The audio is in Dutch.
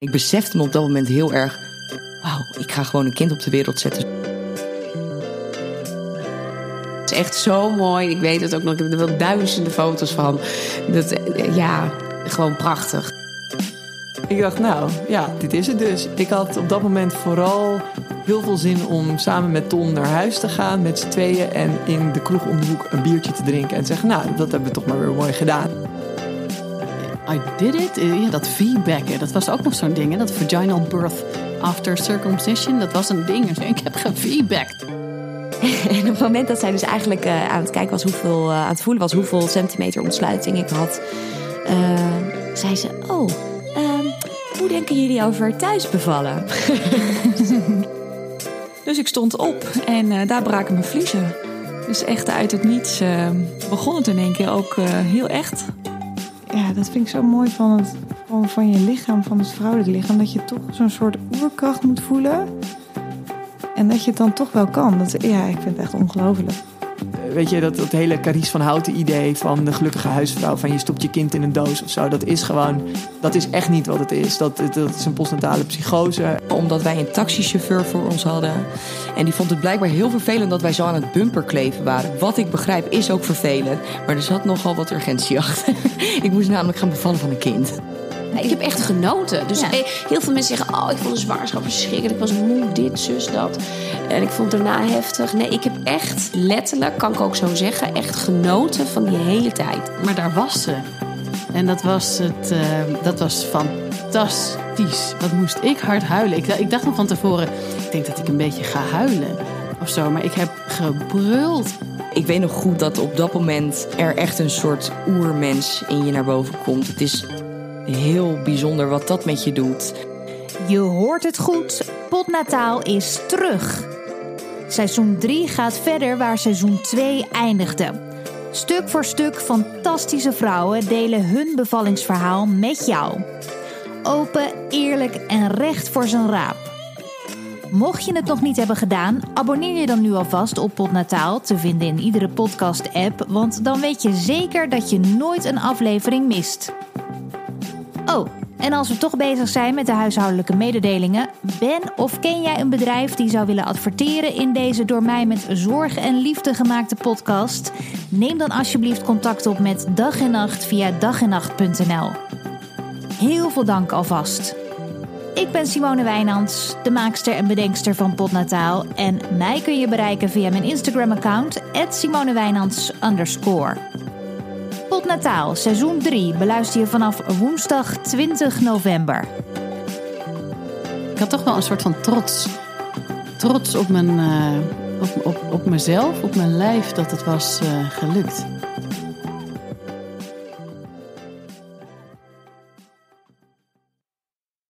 Ik besefte me op dat moment heel erg, wauw, ik ga gewoon een kind op de wereld zetten. Het is echt zo mooi. Ik weet het ook nog. Ik heb er wel duizenden foto's van. Dat, ja, gewoon prachtig. Ik dacht, nou ja, dit is het dus. Ik had op dat moment vooral heel veel zin om samen met Ton naar huis te gaan met z'n tweeën en in de kroeg om de hoek een biertje te drinken en te zeggen, nou, dat hebben we toch maar weer mooi gedaan. I did it. Eh, Ja, dat feedbacken, dat was ook nog zo'n ding. Hè? Dat vaginal birth after circumcision, dat was een ding. Ik heb gefeedbacked. En op het moment dat zij dus eigenlijk eh, aan het kijken was hoeveel, eh, aan het voelen was hoeveel centimeter ontsluiting ik had, zei ze: Oh, ehm, hoe denken jullie over thuis bevallen? Dus ik stond op en daar braken mijn vliezen. Dus echt uit het niets begon het in één keer ook heel echt. Ja, dat vind ik zo mooi van, het, van, van je lichaam, van het vrouwelijk lichaam. Dat je toch zo'n soort oerkracht moet voelen. En dat je het dan toch wel kan. Dat, ja, ik vind het echt ongelooflijk. Weet je, dat, dat hele Carice van Houten idee van de gelukkige huisvrouw, van je stopt je kind in een doos of zo, dat is gewoon, dat is echt niet wat het is. Dat, dat is een postnatale psychose. Omdat wij een taxichauffeur voor ons hadden. En die vond het blijkbaar heel vervelend dat wij zo aan het bumper kleven waren. Wat ik begrijp is ook vervelend. Maar er zat nogal wat urgentie achter. ik moest namelijk gaan bevallen van een kind. Nee, ik heb echt genoten. Dus eh, heel veel mensen zeggen: Oh, ik vond de zwangerschap verschrikkelijk. Ik was moe, dit, zus, dat. En ik vond het daarna heftig. Nee, ik heb echt letterlijk, kan ik ook zo zeggen, echt genoten van die hele tijd. Maar daar was ze. En dat was, het, eh, dat was fantastisch. Wat moest ik hard huilen. Ik, ik dacht nog van tevoren, ik denk dat ik een beetje ga huilen. Of zo, maar ik heb gebruld. Ik weet nog goed dat op dat moment er echt een soort oermens in je naar boven komt. Het is heel bijzonder wat dat met je doet. Je hoort het goed, Potnataal is terug. Seizoen 3 gaat verder waar seizoen 2 eindigde. Stuk voor stuk fantastische vrouwen delen hun bevallingsverhaal met jou. Open, eerlijk en recht voor zijn raap. Mocht je het nog niet hebben gedaan, abonneer je dan nu alvast op Potnataal te vinden in iedere podcast-app, want dan weet je zeker dat je nooit een aflevering mist. Oh, en als we toch bezig zijn met de huishoudelijke mededelingen, ben of ken jij een bedrijf die zou willen adverteren in deze door mij met zorg en liefde gemaakte podcast? Neem dan alsjeblieft contact op met dag en nacht via dagennacht.nl. Heel veel dank alvast. Ik ben Simone Wijnands, de maakster en bedenkster van Potnataal. En mij kun je bereiken via mijn Instagram-account, @simonewijnands underscore. Potnataal, seizoen 3, beluister je vanaf woensdag 20 november. Ik had toch wel een soort van trots. Trots op, mijn, eh, op, op, op mezelf, op mijn lijf, dat het was eh, gelukt.